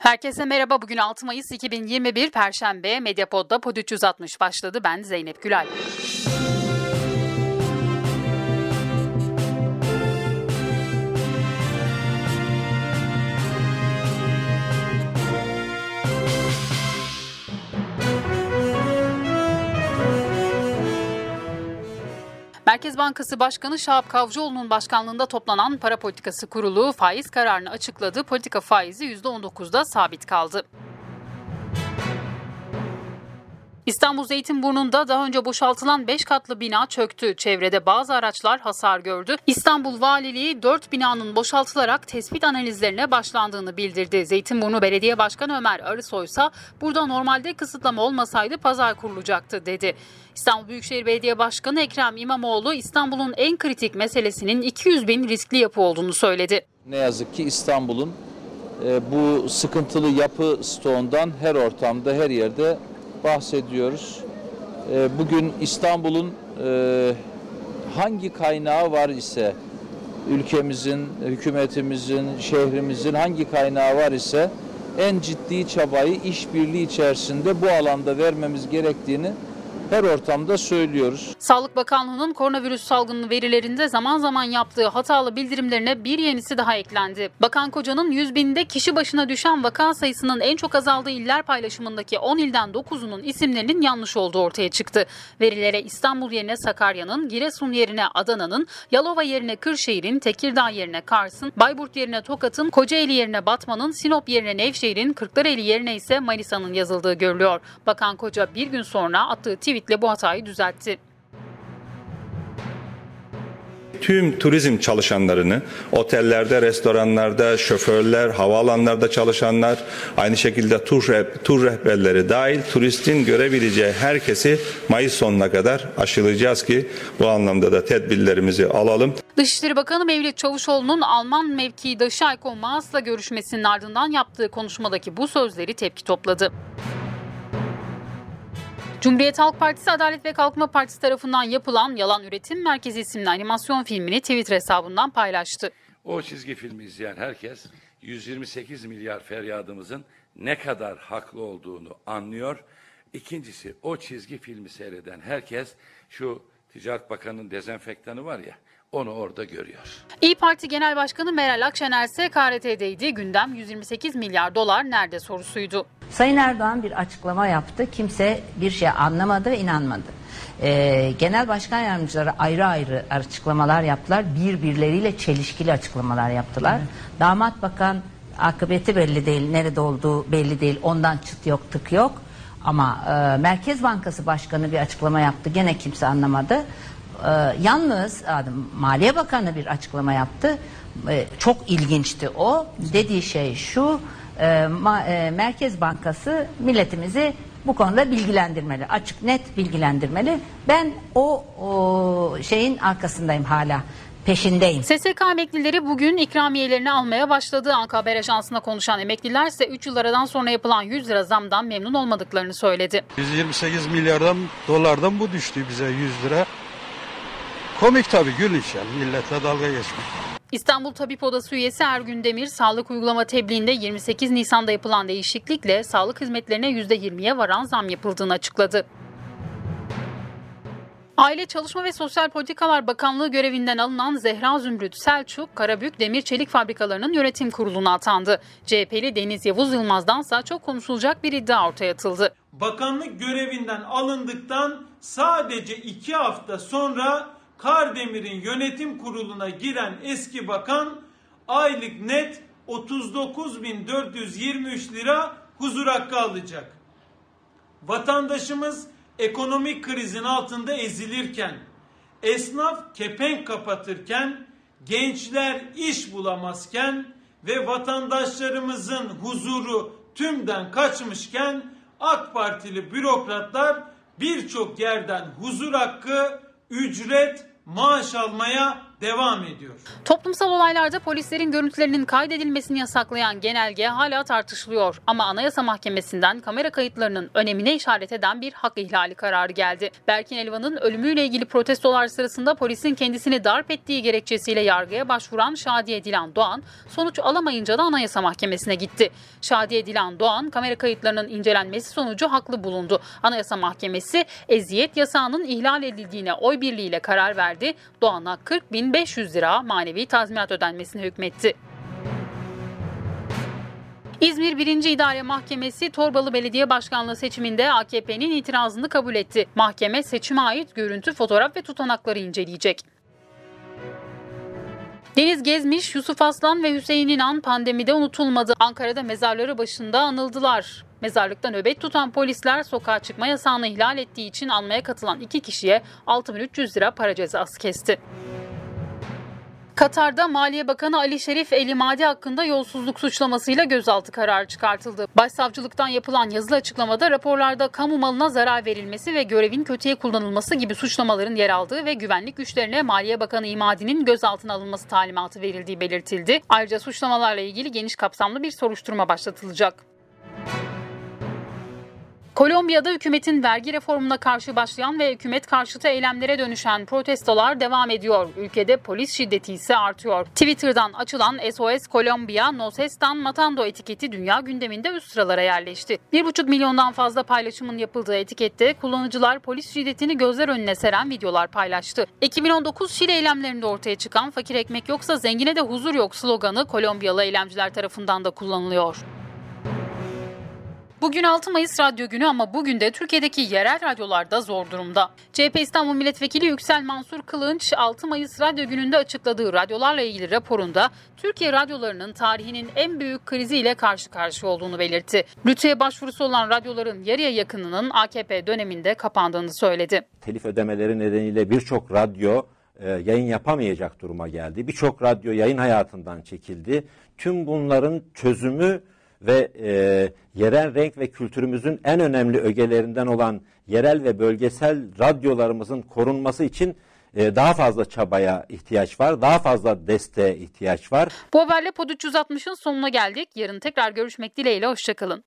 Herkese merhaba. Bugün 6 Mayıs 2021 Perşembe. Medyapod'da Pod 360 başladı. Ben Zeynep Gülay. Merkez Bankası Başkanı Şahap Kavcıoğlu'nun başkanlığında toplanan Para Politikası Kurulu faiz kararını açıkladı. Politika faizi %19'da sabit kaldı. İstanbul Zeytinburnu'nda daha önce boşaltılan 5 katlı bina çöktü. Çevrede bazı araçlar hasar gördü. İstanbul Valiliği 4 binanın boşaltılarak tespit analizlerine başlandığını bildirdi. Zeytinburnu Belediye Başkanı Ömer Arısoy ise burada normalde kısıtlama olmasaydı pazar kurulacaktı dedi. İstanbul Büyükşehir Belediye Başkanı Ekrem İmamoğlu İstanbul'un en kritik meselesinin 200 bin riskli yapı olduğunu söyledi. Ne yazık ki İstanbul'un e, bu sıkıntılı yapı stoğundan her ortamda, her yerde bahsediyoruz. E, bugün İstanbul'un e, hangi kaynağı var ise ülkemizin, hükümetimizin, şehrimizin hangi kaynağı var ise en ciddi çabayı işbirliği içerisinde bu alanda vermemiz gerektiğini her ortamda söylüyoruz. Sağlık Bakanlığı'nın koronavirüs salgını verilerinde zaman zaman yaptığı hatalı bildirimlerine bir yenisi daha eklendi. Bakan Koca'nın 100 binde kişi başına düşen vaka sayısının en çok azaldığı iller paylaşımındaki 10 ilden 9'unun isimlerinin yanlış olduğu ortaya çıktı. Verilere İstanbul yerine Sakarya'nın, Giresun yerine Adana'nın, Yalova yerine Kırşehir'in, Tekirdağ yerine Kars'ın, Bayburt yerine Tokat'ın, Kocaeli yerine Batman'ın, Sinop yerine Nevşehir'in, Kırklareli yerine ise Manisa'nın yazıldığı görülüyor. Bakan Koca bir gün sonra attığı tweet tweetle bu hatayı düzeltti. Tüm turizm çalışanlarını, otellerde, restoranlarda, şoförler, havaalanlarda çalışanlar, aynı şekilde tur, tur rehberleri dahil turistin görebileceği herkesi Mayıs sonuna kadar aşılayacağız ki bu anlamda da tedbirlerimizi alalım. Dışişleri Bakanı Mevlüt Çavuşoğlu'nun Alman mevkidaşı Ayko Maas'la görüşmesinin ardından yaptığı konuşmadaki bu sözleri tepki topladı. Cumhuriyet Halk Partisi Adalet ve Kalkınma Partisi tarafından yapılan Yalan Üretim Merkezi isimli animasyon filmini Twitter hesabından paylaştı. O çizgi filmi izleyen herkes 128 milyar feryadımızın ne kadar haklı olduğunu anlıyor. İkincisi o çizgi filmi seyreden herkes şu Ticaret Bakanı'nın dezenfektanı var ya onu orada görüyor. İyi Parti Genel Başkanı Meral Akşener ise KRT'deydi. Gündem 128 milyar dolar nerede sorusuydu. Sayın Erdoğan bir açıklama yaptı. Kimse bir şey anlamadı ve inanmadı. Ee, genel başkan yardımcıları ayrı ayrı açıklamalar yaptılar. Birbirleriyle çelişkili açıklamalar yaptılar. Evet. Damat bakan akıbeti belli değil, nerede olduğu belli değil. Ondan çıt yok, tık yok. Ama e, Merkez Bankası Başkanı bir açıklama yaptı. Gene kimse anlamadı. E, yalnız Maliye Bakanı bir açıklama yaptı. E, çok ilginçti o. Dediği şey şu e, ma, e, Merkez Bankası milletimizi bu konuda bilgilendirmeli. Açık net bilgilendirmeli. Ben o, o şeyin arkasındayım hala peşindeyim. SSK emeklileri bugün ikramiyelerini almaya başladı. Anka Haber Ajansı'na konuşan emekliler ise 3 yıl aradan sonra yapılan 100 lira zamdan memnun olmadıklarını söyledi. 128 milyardan dolardan bu düştü bize 100 lira. Komik tabii gülünç yani milletle dalga geçmek. İstanbul Tabip Odası üyesi Ergün Demir, sağlık uygulama tebliğinde 28 Nisan'da yapılan değişiklikle sağlık hizmetlerine %20'ye varan zam yapıldığını açıkladı. Aile Çalışma ve Sosyal Politikalar Bakanlığı görevinden alınan Zehra Zümrüt Selçuk, Karabük Demir Çelik Fabrikalarının yönetim kuruluna atandı. CHP'li Deniz Yavuz Yılmaz'dansa çok konuşulacak bir iddia ortaya atıldı. Bakanlık görevinden alındıktan sadece iki hafta sonra Kardemir'in yönetim kuruluna giren eski bakan aylık net 39.423 lira huzur hakkı alacak. Vatandaşımız ekonomik krizin altında ezilirken, esnaf kepenk kapatırken, gençler iş bulamazken ve vatandaşlarımızın huzuru tümden kaçmışken AK Partili bürokratlar birçok yerden huzur hakkı, ücret maaş almaya devam ediyor. Toplumsal olaylarda polislerin görüntülerinin kaydedilmesini yasaklayan genelge hala tartışılıyor. Ama Anayasa Mahkemesi'nden kamera kayıtlarının önemine işaret eden bir hak ihlali kararı geldi. Berkin Elvan'ın ölümüyle ilgili protestolar sırasında polisin kendisini darp ettiği gerekçesiyle yargıya başvuran Şadiye Dilan Doğan sonuç alamayınca da Anayasa Mahkemesi'ne gitti. Şadiye Dilan Doğan kamera kayıtlarının incelenmesi sonucu haklı bulundu. Anayasa Mahkemesi eziyet yasağının ihlal edildiğine oy birliğiyle karar verdi. Doğan'a 40.500 lira manevi tazminat ödenmesine hükmetti. İzmir 1. İdare Mahkemesi Torbalı Belediye Başkanlığı seçiminde AKP'nin itirazını kabul etti. Mahkeme seçime ait görüntü, fotoğraf ve tutanakları inceleyecek. Deniz Gezmiş, Yusuf Aslan ve Hüseyin İnan pandemide unutulmadı. Ankara'da mezarları başında anıldılar. Mezarlıkta nöbet tutan polisler sokağa çıkma yasağını ihlal ettiği için almaya katılan iki kişiye 6300 lira para cezası kesti. Katar'da Maliye Bakanı Ali Şerif Elimadi hakkında yolsuzluk suçlamasıyla gözaltı kararı çıkartıldı. Başsavcılıktan yapılan yazılı açıklamada raporlarda kamu malına zarar verilmesi ve görevin kötüye kullanılması gibi suçlamaların yer aldığı ve güvenlik güçlerine Maliye Bakanı İmadi'nin gözaltına alınması talimatı verildiği belirtildi. Ayrıca suçlamalarla ilgili geniş kapsamlı bir soruşturma başlatılacak. Kolombiya'da hükümetin vergi reformuna karşı başlayan ve hükümet karşıtı eylemlere dönüşen protestolar devam ediyor. Ülkede polis şiddeti ise artıyor. Twitter'dan açılan SOS Kolombiya, No Sestan Matando etiketi dünya gündeminde üst sıralara yerleşti. 1,5 milyondan fazla paylaşımın yapıldığı etikette kullanıcılar polis şiddetini gözler önüne seren videolar paylaştı. 2019 Şili eylemlerinde ortaya çıkan fakir ekmek yoksa zengine de huzur yok sloganı Kolombiyalı eylemciler tarafından da kullanılıyor. Bugün 6 Mayıs Radyo Günü ama bugün de Türkiye'deki yerel radyolarda zor durumda. CHP İstanbul Milletvekili Yüksel Mansur Kılınç 6 Mayıs Radyo Günü'nde açıkladığı radyolarla ilgili raporunda Türkiye radyolarının tarihinin en büyük kriziyle karşı karşıya olduğunu belirtti. Rütüye başvurusu olan radyoların yarıya yakınının AKP döneminde kapandığını söyledi. Telif ödemeleri nedeniyle birçok radyo e, yayın yapamayacak duruma geldi. Birçok radyo yayın hayatından çekildi. Tüm bunların çözümü ve e, yerel renk ve kültürümüzün en önemli ögelerinden olan yerel ve bölgesel radyolarımızın korunması için e, daha fazla çabaya ihtiyaç var, daha fazla desteğe ihtiyaç var. Bu haberle Pod 360'ın sonuna geldik. Yarın tekrar görüşmek dileğiyle, hoşçakalın.